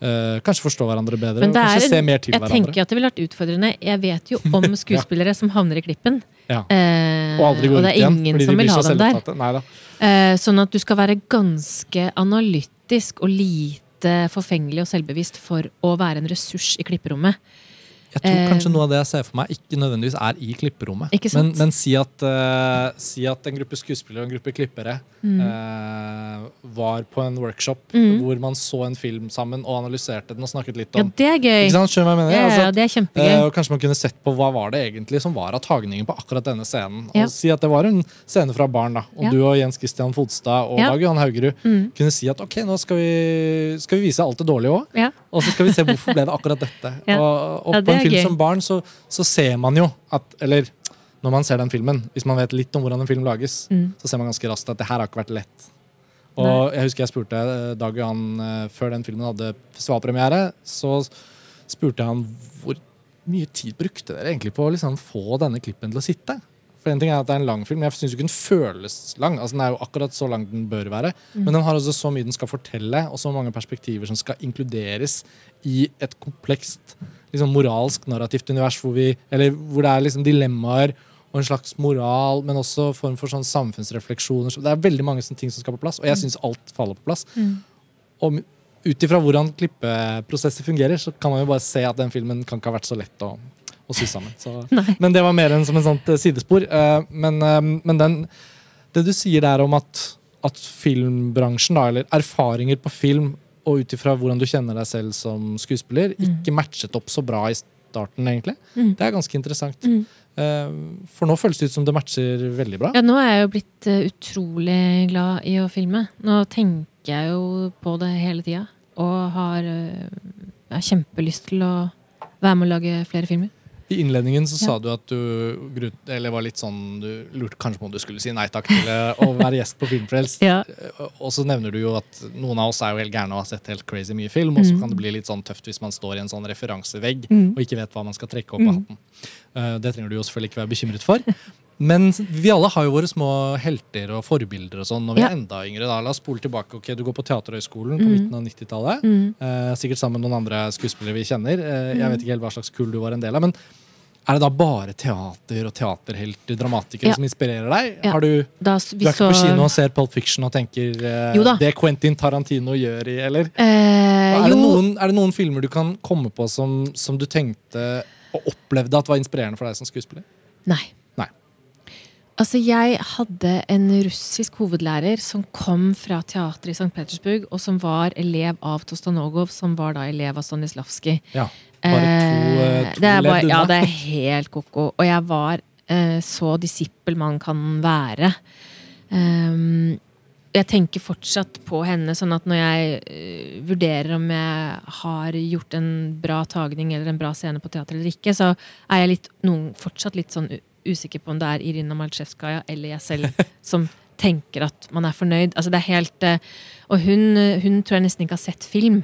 eh, kanskje forstå hverandre bedre Men det er kanskje se mer til Jeg hverandre. tenker at det ville vært utfordrende. Jeg vet jo om skuespillere som havner i klippen. Ja. Uh, Og aldri går og det er igjen, ingen de som vil ha dem der. Uh, Eh, sånn at du skal være ganske analytisk og lite forfengelig og selvbevisst for å være en ressurs i klipperommet. Jeg tror kanskje Eh, noe av det jeg ser for meg, ikke nødvendigvis er i klipperommet. Ikke Men, men si, at, uh, si at en gruppe skuespillere og en gruppe klippere Mm. uh, var på en workshop Mm. hvor man så en film sammen og analyserte den og snakket litt om Ja, det er gøy. Ikke sant? Skjønner hva jeg mener? Ja, Altså, ja, det er kjempegøy. og kanskje man kunne sett på hva var det egentlig som var av tagningen på akkurat denne scenen. Ja. Og si at det var en scene fra barn, da. Og Ja. du og Jens Christian Fodstad og. Dag Johan Haugerud Mm. kunne si at ok, nå skal vi, skal vi vise alt det dårlige òg. Og så skal vi se hvorfor ble det akkurat dette. Og, og på en film gøy. som barn så, så ser man jo at Eller når man ser den filmen, hvis man vet litt om hvordan en film lages, Mm. så ser man ganske raskt at det her har ikke vært lett. Og jeg husker jeg spurte eh, Dag Johan eh, før den filmen hadde festivalpremiere, så spurte han hvor mye tid brukte dere egentlig på å liksom få denne klippen til å sitte? For en ting er at det er en lang film, men jeg syns ikke den føles lang. Altså Den er jo akkurat så lang den bør være. Men den har også så mye den skal fortelle, og så mange perspektiver som skal inkluderes i et komplekst liksom moralsk narrativt univers hvor, vi, eller hvor det er liksom dilemmaer og en slags moral, men også form for sånn samfunnsrefleksjoner. Det er veldig mange sånne ting som skal på plass, og jeg syns alt faller på plass. Mm. Og ut ifra hvordan klippeprosesser fungerer, så kan man jo bare se at den filmen kan ikke ha vært så lett å, å sy sammen. Så. Men det var mer enn som en sånt eh, sidespor. Eh, Men, eh, men den, det du sier der om at, at filmbransjen, da, eller erfaringer på film, og ut ifra hvordan du kjenner deg selv som skuespiller, Mm. ikke matchet opp så bra i starten, egentlig. Mm. Det er ganske interessant. Mm. For nå føles det ut som det matcher veldig bra. Ja, nå er jeg jo blitt utrolig glad i å filme. Nå tenker jeg jo på det hele tida. Og har har kjempelyst til å være med å lage flere filmer. I innledningen så Ja. sa du at du eller var litt sånn Du lurte kanskje på om du skulle si nei takk til eh, å være gjest på Filmfrelst. Ja. Eh, Og så nevner du jo at noen av oss er jo helt gærne og har sett helt crazy mye film, og så Mm. kan det bli litt sånn tøft hvis man står i en sånn referansevegg Mm. og ikke vet hva man skal trekke opp av Mm. hatten. Eh, Det trenger du jo selvfølgelig ikke være bekymret for. Men vi alle har jo våre små helter og forbilder og sånn når vi Ja. er enda yngre. da. La oss spole tilbake. ok, Du går på Teaterhøgskolen på Mm. midten av 90-tallet. Mm. Eh, sikkert sammen med noen andre skuespillere vi kjenner. Eh, jeg Mm. vet ikke helt hva slags kull du var en del av. Men er det da bare teater og teaterhelter, dramatikere, Ja. som inspirerer deg? Ja. Har du, Da du er ikke så på kino og ser Pulp Fiction og tenker eh, det Quentin Tarantino gjør i, eller? eh, Er det, noen, er det noen filmer du kan komme på som, som du tenkte og opplevde at var inspirerende for deg som skuespiller? Nei. Altså, jeg hadde en russisk hovedlærer som kom fra teateret i St. Petersburg, og som var elev av Tostanogov, som var da elev av Stanislavskij. Ja. Bare to, eh, to det er bare, Ja, det er helt ko-ko. Og jeg var eh, så disippel man kan være. Um, jeg tenker fortsatt på henne, sånn at når jeg eh, vurderer om jeg har gjort en bra tagning eller en bra scene på teater eller ikke, så er jeg litt, noen, fortsatt litt sånn usikker på om det er Irina Maltsjevskaja eller jeg selv som tenker at man er fornøyd. Altså det er helt eh, Og hun, hun tror jeg nesten ikke har sett film.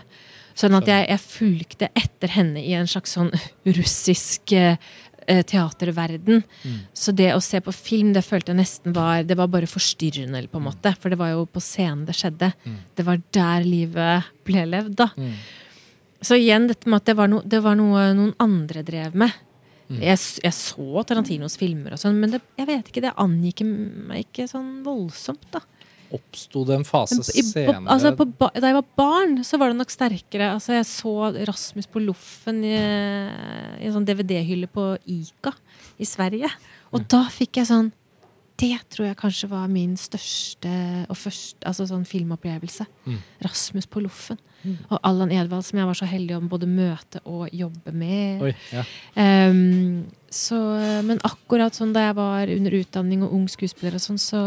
Sånn at jeg, jeg fulgte etter henne i en slags sånn russisk eh, teaterverden. Mm. Så det å se på film, det følte jeg nesten var Det var bare forstyrrende, på en måte. For det var jo på scenen det skjedde. Mm. Det var der livet ble levd, da. Mm. Så igjen dette med at det var, no, det var noe noen andre drev med. Mm. Jeg, jeg så Tarantinos filmer og sånn, men det, jeg vet ikke, det angikk meg ikke sånn voldsomt, da. Oppsto det en fase Men i- senere på, altså på, da jeg var barn, så var det nok sterkere. Altså jeg så Rasmus på Loffen i, i en sånn DVD-hylle på Ica i Sverige. Og da fikk jeg sånn Det tror jeg kanskje var min største og første altså sånn filmopplevelse. Mm. Rasmus på Loffen. Mm. Og Allan Edvald, som jeg var så heldig om både møte og jobbe med. Oi, ja. um, så, men akkurat sånn da jeg var under utdanning og ung skuespiller og sånn, så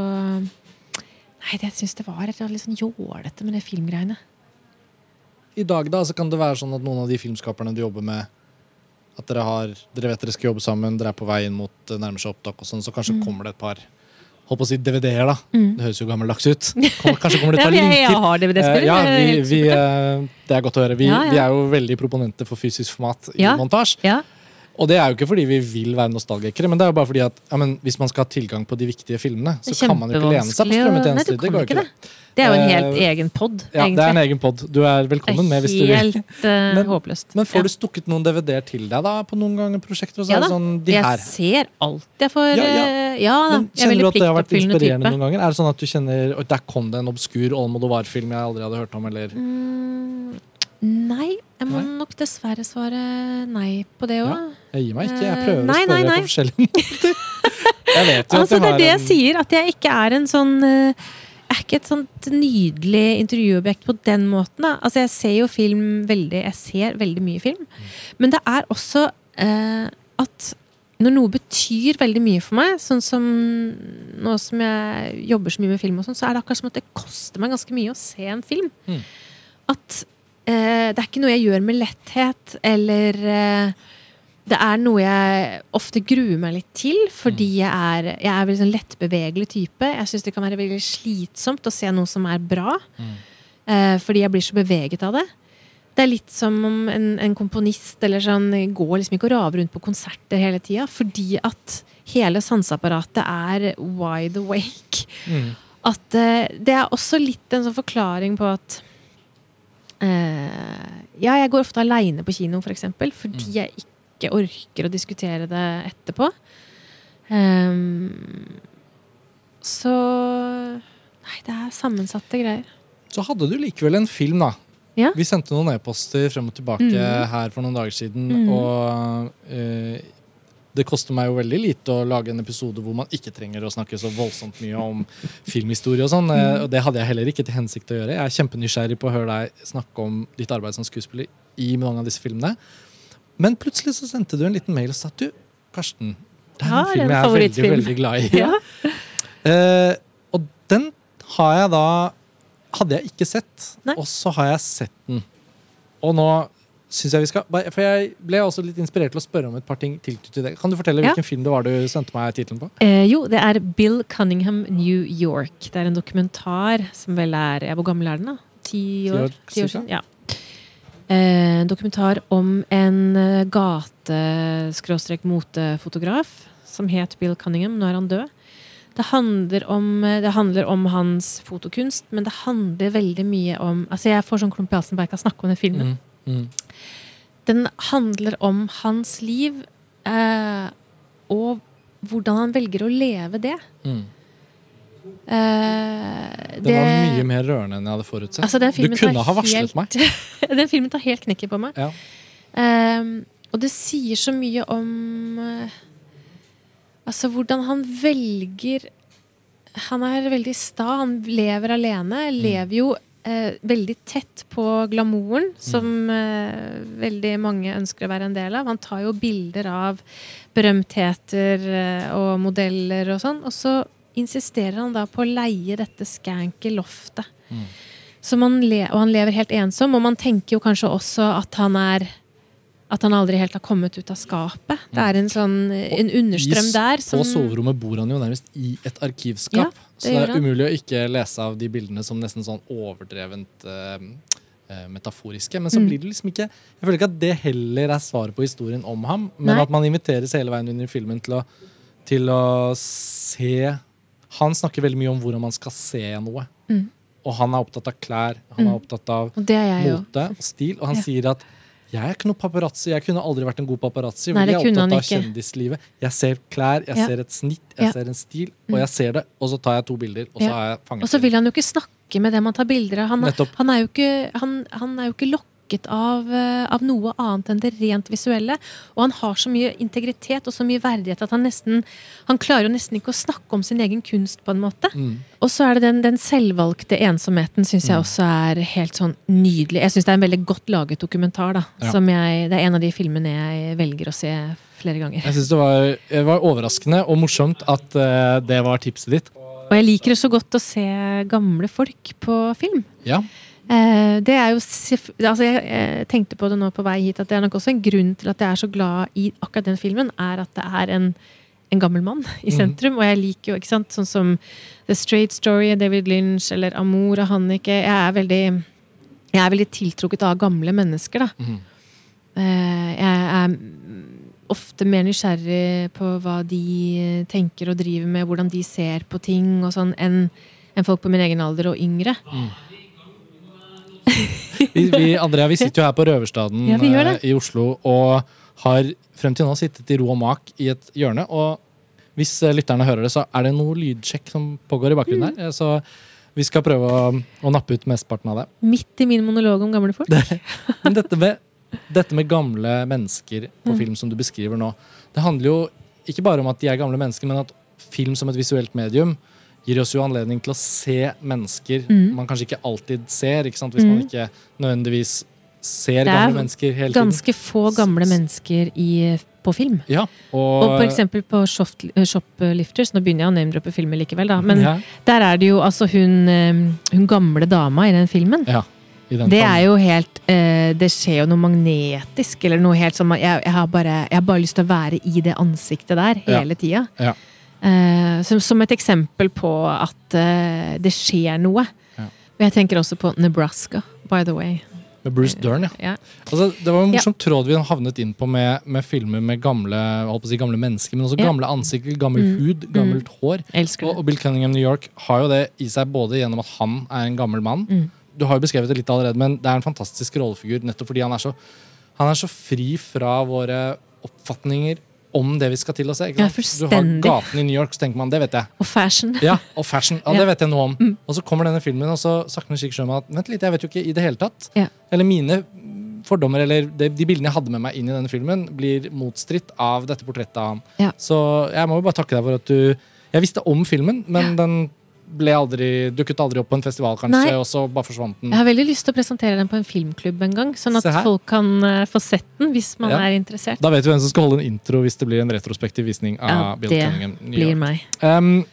Nei, det, jeg syns det var litt sånn jålete med det filmgreiene. I dag da, så kan det være sånn at noen av de filmskaperne du jobber med, at dere har, dere vet dere skal jobbe sammen, dere er på vei inn mot eh, nærmer seg opptak, og sånn, så kanskje Mm. kommer det et par holdt på å si DVD-er. da. Mm. Det høres jo gammeldags ut. Kanskje kommer det et å par men jeg, jeg har DVD-spiller. Eh, ja, vi, vi, eh, det er godt å høre. Vi, Ja, ja. vi er jo veldig proponenter for fysisk format i Ja. montasje. Og det er jo ikke fordi vi vil være nostalgikere, men det er jo bare fordi at ja, men hvis man skal ha tilgang på de viktige filmene, så er kan man jo ikke lene seg på strømmetjenester. Nei, Det det. Det er jo en helt uh, egen pod, Ja, det er en egen pod. Du er velkommen med hvis du vil. Helt uh, Men- håpløst. Men får du stukket noen DVD-er til deg da på noen ganger prosjekter? Ja er da. sånn, Jeg ser alt jeg får Ja, ja. eh, Ja da. Men er kjenner du at det har vært inspirerende type. noen ganger? Er det sånn at du kjenner Oi, der kom det en obskur Almodovar-film jeg aldri hadde hørt om? Eller? Mm, nei, jeg må Nei? nok dessverre svare nei på det òg. Ja. Jeg gir meg ikke. Jeg Eh, prøver nei, å spørre nei, nei. på forskjellige måter. Jeg vet jo Altså, at det jeg er har det jeg en sier, at jeg ikke er en sånn eh, Jeg er ikke et sånt nydelig intervjuobjekt på den måten. Da. Altså, jeg ser jo film veldig Jeg ser veldig mye film. Men det er også eh, at når noe betyr veldig mye for meg, sånn som nå som jeg jobber så mye med film, og sånn, så er det akkurat som at det koster meg ganske mye å se en film. Mm. At det er ikke noe jeg gjør med letthet, eller eh, det er noe jeg ofte gruer meg litt til, fordi jeg er, jeg er veldig sånn lettbevegelig type. Jeg syns det kan være veldig slitsomt å se noe som er bra, Mm. eh, fordi jeg blir så beveget av det. Det er litt som om en, en komponist eller sånn, går liksom ikke og raver rundt på konserter hele tida, fordi at hele sanseapparatet er wide awake. Mm. At eh, det er også litt en sånn forklaring på at eh, Ja, jeg går ofte aleine på kino, for eksempel, fordi Mm. jeg ikke orker å diskutere det etterpå. Um, så Nei, det er sammensatte greier. Så hadde du likevel en film, da. Ja. Vi sendte noen e-poster frem og tilbake mm. her for noen dager siden. Mm. Og eh, det koster meg jo veldig lite å lage en episode hvor man ikke trenger å snakke så voldsomt mye om filmhistorie og sånn. eh, Og det hadde jeg heller ikke til hensikt å gjøre. Jeg er kjempenysgjerrig på å høre deg snakke om ditt arbeid som skuespiller i mange av disse filmene. Men plutselig så sendte du en liten mail og sa du, Karsten, det er Ja, en film er en jeg er veldig, veldig glad i. Ja. Uh, og den har jeg da Hadde jeg ikke sett, Nei. og så har jeg sett den. Og nå syns jeg vi skal For jeg ble også litt inspirert til å spørre om et par ting tilknyttet det. Kan du fortelle Ja. hvilken film det var du sendte meg tittelen på? Eh, jo, det er Bill Cunningham New York. Det er en dokumentar som vel er ja, Hvor gammel er den, da? Ti år? år, Ti år siden? Ja. Eh, dokumentar om en eh, gate-motefotograf som het Bill Cunningham. Nå er han død. Det handler, om, eh, det handler om hans fotokunst, men det handler veldig mye om Altså Jeg får sånn klump i halsen bare jeg kan snakke om den filmen. Mm. Mm. Den handler om hans liv, eh, og hvordan han velger å leve det. Mm. Eh, Den var mye mer rørende enn jeg hadde forutsett. Altså, du kunne ha varslet helt- meg. den filmen tar helt knekket på meg. Ja. Eh, og det sier så mye om eh, Altså hvordan han velger Han er veldig sta, han lever alene. Mm. Lever jo eh, veldig tett på glamouren, Mm. som eh, veldig mange ønsker å være en del av. Han tar jo bilder av berømtheter eh, og modeller og sånn. Og så insisterer han da på å leie dette skanky loftet. Mm. Så man le og han lever helt ensom, og man tenker jo kanskje også at han er at han aldri helt har kommet ut av skapet. Det er en sånn en understrøm der som På soverommet bor han jo nærmest i et arkivskap. Ja, det så det er umulig å ikke lese av de bildene som nesten sånn overdrevent eh, metaforiske. Men så Mm. blir det liksom ikke Jeg føler ikke at det heller er svaret på historien om ham, men Nei. at man inviteres hele veien under filmen til å, til å se Han snakker veldig mye om hvordan man skal se noe. Mm. Og han er opptatt av klær, han er Mm. opptatt av mote og stil. Og han Ja. sier at jeg er ikke noe paparazzi. Jeg kunne aldri vært en god paparazzi. Nei, jeg er opptatt av kjendislivet. Jeg ser klær, jeg Ja. ser et snitt, jeg Ja. ser en stil, og Mm. jeg ser det, og så tar jeg to bilder, og så Ja. er jeg fanget Og så vil han jo ikke snakke med dem han tar bilder av. Han, han, er, jo ikke, han, han er jo ikke lokket av, eh, av noe annet enn det rent visuelle. Og han har så mye integritet og så mye verdighet at han nesten Han klarer jo nesten ikke å snakke om sin egen kunst, på en måte. Mm. Og så er det den, den selvvalgte ensomheten syns jeg Mm. også er helt sånn nydelig. Jeg syns det er en veldig godt laget dokumentar. da Ja. som jeg, Det er en av de filmene jeg velger å se flere ganger. Jeg syns det, var- det var overraskende og morsomt at uh, det var tipset ditt. Og jeg liker det så godt å se gamle folk på film. Ja. Eh, det er jo altså Jeg eh, tenkte på det nå på vei hit, at det er nok også en grunn til at jeg er så glad i akkurat den filmen, er at det er en, en gammel mann i sentrum. sentrum. Og jeg liker jo, ikke sant, sånn som The Straight Story, David Lynch eller Amor og Hannike. Jeg er veldig jeg er veldig tiltrukket av gamle mennesker, da. Mhm. Eh, jeg er mm, ofte mer nysgjerrig på hva de tenker og driver med, hvordan de ser på ting og sånn, enn en folk på min egen alder og yngre. Vi, vi, Andrea, vi sitter jo her på Røverstaden Ja, det. eh, i Oslo og har frem til nå sittet i ro og mak i et hjørne. Og hvis eh, lytterne hører det, så er det noe lydsjekk som pågår i bakgrunnen Mm. her. Eh, Så vi skal prøve å, å nappe ut mesteparten av det. Midt i min monolog om gamle folk. Men dette med, dette med gamle mennesker på Mm. film som du beskriver nå, det handler jo ikke bare om at de er gamle mennesker, men at film som et visuelt medium gir oss jo anledning til å se mennesker Mm. man kanskje ikke alltid ser, ikke sant? hvis man Mm. ikke nødvendigvis ser er gamle mennesker hele tiden. Det er Ganske få gamle mennesker i, på film. Ja, Og og, for eksempel på eh, Shoplifters, nå begynner jeg å name-droppe filmer likevel, da, men ja, der er det jo altså hun, eh, hun gamle dama i den filmen. ja, Det er jo helt uh, Det skjer jo noe magnetisk, eller noe helt som jeg, jeg, har bare, jeg har bare lyst til å være i det ansiktet der Ja. hele tida. Ja. Eh, som, som et eksempel på at uh, det skjer noe. Ja. Jeg tenker også på Nebraska, by the way. Med Bruce Dern, ja. Ja. Altså, det var en morsom tråd vi havnet inn på med, med filmer med gamle, si, gamle mennesker, men også Ja. gamle ansikter, gammel Mm. hud, gammelt hår. Og, og Bill Cunningham New York har jo det i seg både gjennom at han er en gammel mann. Mm. Du har jo beskrevet det litt allerede, men det er en fantastisk rollefigur nettopp fordi han er så, han er så fri fra våre oppfatninger om det vi skal til å se. Ja, du har gaten i New York, så tenker man det vet jeg. Og fashion. Ja, Og fashion. Ja, det vet jeg noe om. Mm. Og så kommer denne filmen, og så sikkert skjønner man at vent litt, jeg vet jo ikke i det hele tatt. Ja. Eller mine fordommer, eller de, de bildene jeg hadde med meg inn i denne filmen, blir motstridt av dette portrettet av ham. Ja. Så jeg må jo bare takke deg for at du Jeg visste om filmen, men den aldri, dukket aldri opp på en festival, kanskje, Nei. og så bare forsvant den. Jeg har veldig lyst til å presentere den på en filmklubb en gang, sånn at folk kan uh, få sett den hvis man Ja. er interessert. Da vet vi hvem som skal holde en intro hvis det blir en retrospektiv visning av Ja, Bill det Cunningham. New Blir meg. Um,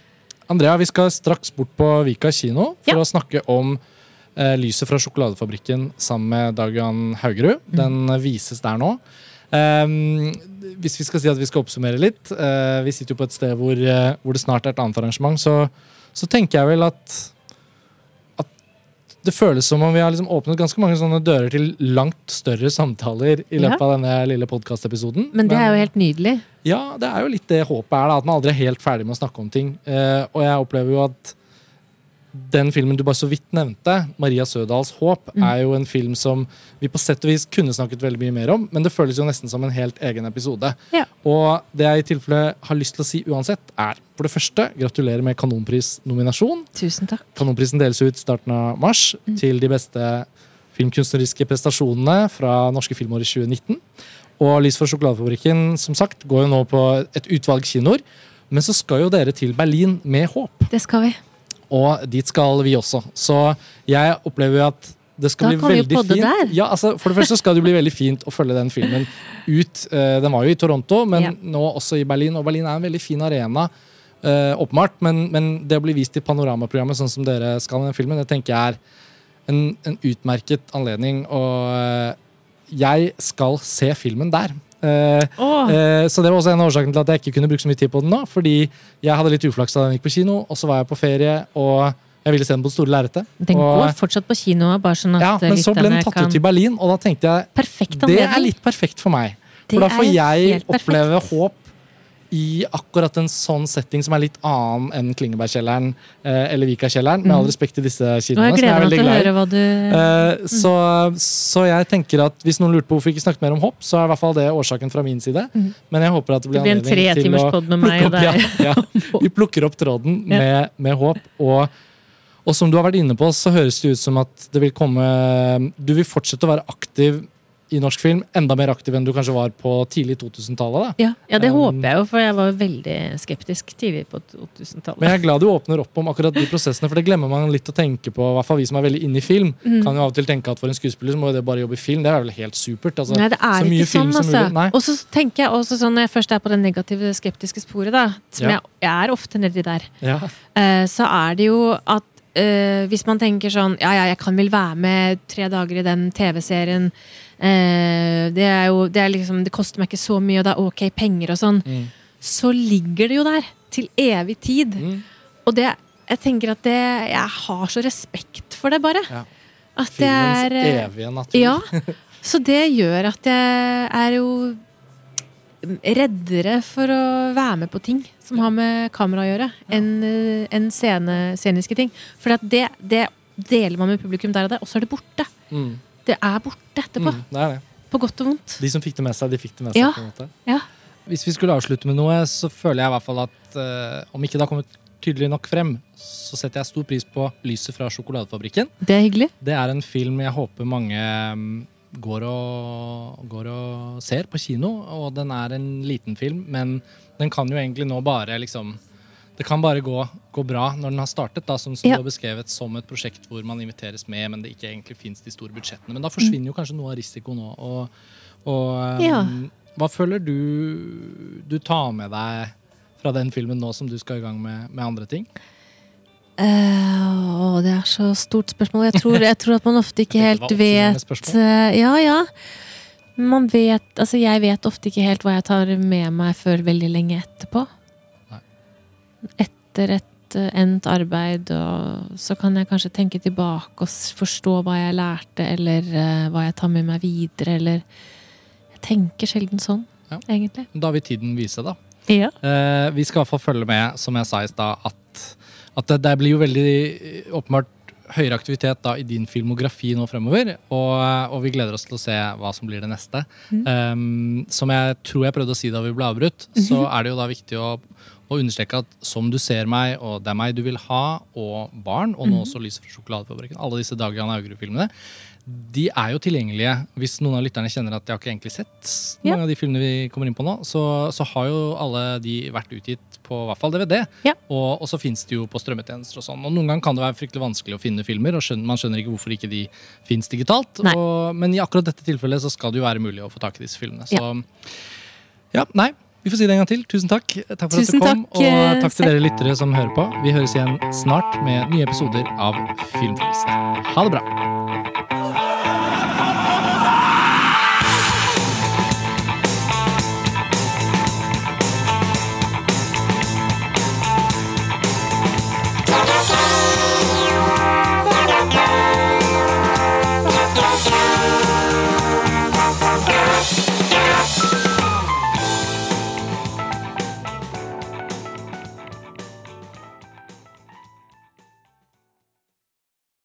Andrea, vi skal straks bort på Vika kino for Ja. å snakke om uh, Lyset fra sjokoladefabrikken sammen med Dagan Haugerud. Den eh, vises der nå. Um, hvis vi skal si at vi skal oppsummere litt uh, Vi sitter jo på et sted hvor, uh, hvor det snart er et annet arrangement, så, så tenker jeg vel at at det føles som om vi har liksom åpnet ganske mange sånne dører til langt større samtaler i løpet Ja. av denne lille podkastepisoden. Men det er jo helt nydelig. Ja, det er jo litt det håpet er, da, at man aldri er helt ferdig med å snakke om ting. Eh, og jeg opplever jo at den filmen du bare så vidt nevnte, 'Maria Sødals håp', Mm. er jo en film som vi på sett og vis kunne snakket veldig mye mer om, men det føles jo nesten som en helt egen episode. Ja. Og det jeg i tilfelle har lyst til å si uansett, er for det første gratulerer med Kanonprisnominasjon. Tusen takk. Kanonprisen deles ut starten av mars Mm. til de beste filmkunstneriske prestasjonene fra norske filmår i 2019. Og Lys for sjokoladefabrikken som sagt, går jo nå på et utvalg kinoer. Men så skal jo dere til Berlin med håp, Det skal vi. og dit skal vi også. Så jeg opplever jo at det skal Da bli veldig fint. der. Ja, altså, for det første skal det bli veldig fint å følge den filmen ut. Eh, Den var jo i Toronto, men Ja. nå også i Berlin. Og Berlin er en veldig fin arena, eh, åpenbart. Men, men det å bli vist i Panoramaprogrammet sånn som dere skal med den filmen, det tenker jeg er en, en utmerket anledning. Og uh, jeg skal se filmen der. Uh, oh. Så det var også en av årsakene til at jeg ikke kunne bruke så mye tid på den nå. Fordi jeg hadde litt uflaks da den gikk på kino, og så var jeg på ferie, og jeg ville se den på det store lerretet. den og- går fortsatt på kino, bare sånn at Ja, men så ble den tatt kan ut i Berlin, og da tenkte jeg Perfekt det er litt perfekt for meg. For da får jeg oppleve perfekt. håp i akkurat en sånn setting som er litt annen enn Klingebergkjelleren eh, eller Vikakjelleren. Med all respekt til disse jeg som jeg er veldig glad i. du Eh, så, så jeg tenker at hvis noen lurte på hvorfor vi ikke snakket mer om hopp, så er i hvert fall det årsaken fra min side. Men jeg håper at det blir, Det blir en anledning til å med plukke opp- Ja, ja. Vi plukker opp tråden med, med håp. Og, og som du har vært inne på, så høres det ut som at det vil komme Du vil fortsette å være aktiv i norsk film. Enda mer aktiv enn du kanskje var på tidlig 2000-tallet. ja, ja, det Um, håper jeg jo, for jeg var jo veldig skeptisk tidlig på 2000-tallet. Men jeg er glad du åpner opp om akkurat de prosessene, for det glemmer man litt å tenke på. I hvert fall vi som er veldig inne i film. Mm. Kan jo av og til tenke at for en skuespiller så må jo det bare jobbe i film. Det er vel helt supert. Altså, Nei, det er så mye ikke sånn, altså. Og så tenker jeg også sånn, når jeg først er på det negative, skeptiske sporet, da, som Ja. jeg, jeg er ofte nedi der, Ja. uh, så er det jo at Uh, hvis man tenker sånn Ja, ja, jeg kan vel være med tre dager i den TV-serien. Eh, det er jo det, er liksom, det koster meg ikke så mye, og det er ok penger og sånn. Mm. Så ligger det jo der til evig tid. Mm. Og det, jeg tenker at det Jeg har så respekt for det, bare. Ja. At det er eh, evige natur. Ja. Så det gjør at jeg er jo reddere for å være med på ting som har med kamera å gjøre, enn en scene, sceniske ting. For det, det deler man med publikum der og der, og så er det borte. Mm. Det er borte etterpå. Mm, det er det. På godt og vondt. De som fikk det med seg, de fikk det med seg. Ja. på en måte. Ja. Hvis vi skulle avslutte med noe, så føler jeg i hvert fall at uh, om ikke det har kommet tydelig nok frem, så setter jeg stor pris på Lyset fra sjokoladefabrikken. Det er hyggelig. Det er en film jeg håper mange mm, går og, går og ser på kino. Og den er en liten film, men den kan jo egentlig nå bare liksom Det kan bare gå, gå bra når den har startet, da, som, som Ja. du har beskrevet som et prosjekt hvor man inviteres med, men det ikke egentlig fins de store budsjettene. Men da forsvinner jo kanskje noe av risikoen nå. Og, og um, hva føler du du tar med deg fra den filmen nå som du skal i gang med, med andre ting? Å, det er så stort spørsmål. Jeg tror, jeg tror at man ofte ikke helt vet uh, Ja, ja. Man vet Altså, jeg vet ofte ikke helt hva jeg tar med meg før veldig lenge etterpå. Etter et eh, endt arbeid, og så kan jeg kanskje tenke tilbake og forstå hva jeg lærte, eller eh, hva jeg tar med meg videre, eller Jeg tenker sjelden sånn, Ja. egentlig. Da vil tiden vise, da. Ja. Eh, vi skal fall følge med, som jeg sa i stad, at, at det, det blir jo veldig eh, åpenbart høyere aktivitet da i din filmografi nå fremover. Og, og vi gleder oss til å se hva som blir det neste. Um, som jeg tror jeg prøvde å si da vi ble avbrutt, så er det jo da viktig å Og understreke at 'Som du ser meg' og 'Det er meg du vil ha' og 'Barn', og nå Mhm. også 'Lyset fra sjokoladefabrikken', alle disse Dagan Augerud-filmene, de er jo tilgjengelige. Hvis noen av lytterne kjenner at de har ikke egentlig sett mange av de filmene vi kommer inn på nå, så, så har jo alle de vært utgitt på hvert fall DVD. Ja. Og, og så fins de jo på strømmetjenester og sånn. Og noen ganger kan det være fryktelig vanskelig å finne filmer, og skjønner, man skjønner ikke hvorfor ikke de fins digitalt. Og, men i akkurat dette tilfellet så skal det jo være mulig å få tak i disse filmene. Så Ja. ja, nei. Vi får si det en gang til. Tusen takk. Takk for Tusen at du kom. takk, eh, og takk til dere lyttere som hører på. Vi høres igjen snart med nye episoder av Filmfrelst. Ha det bra.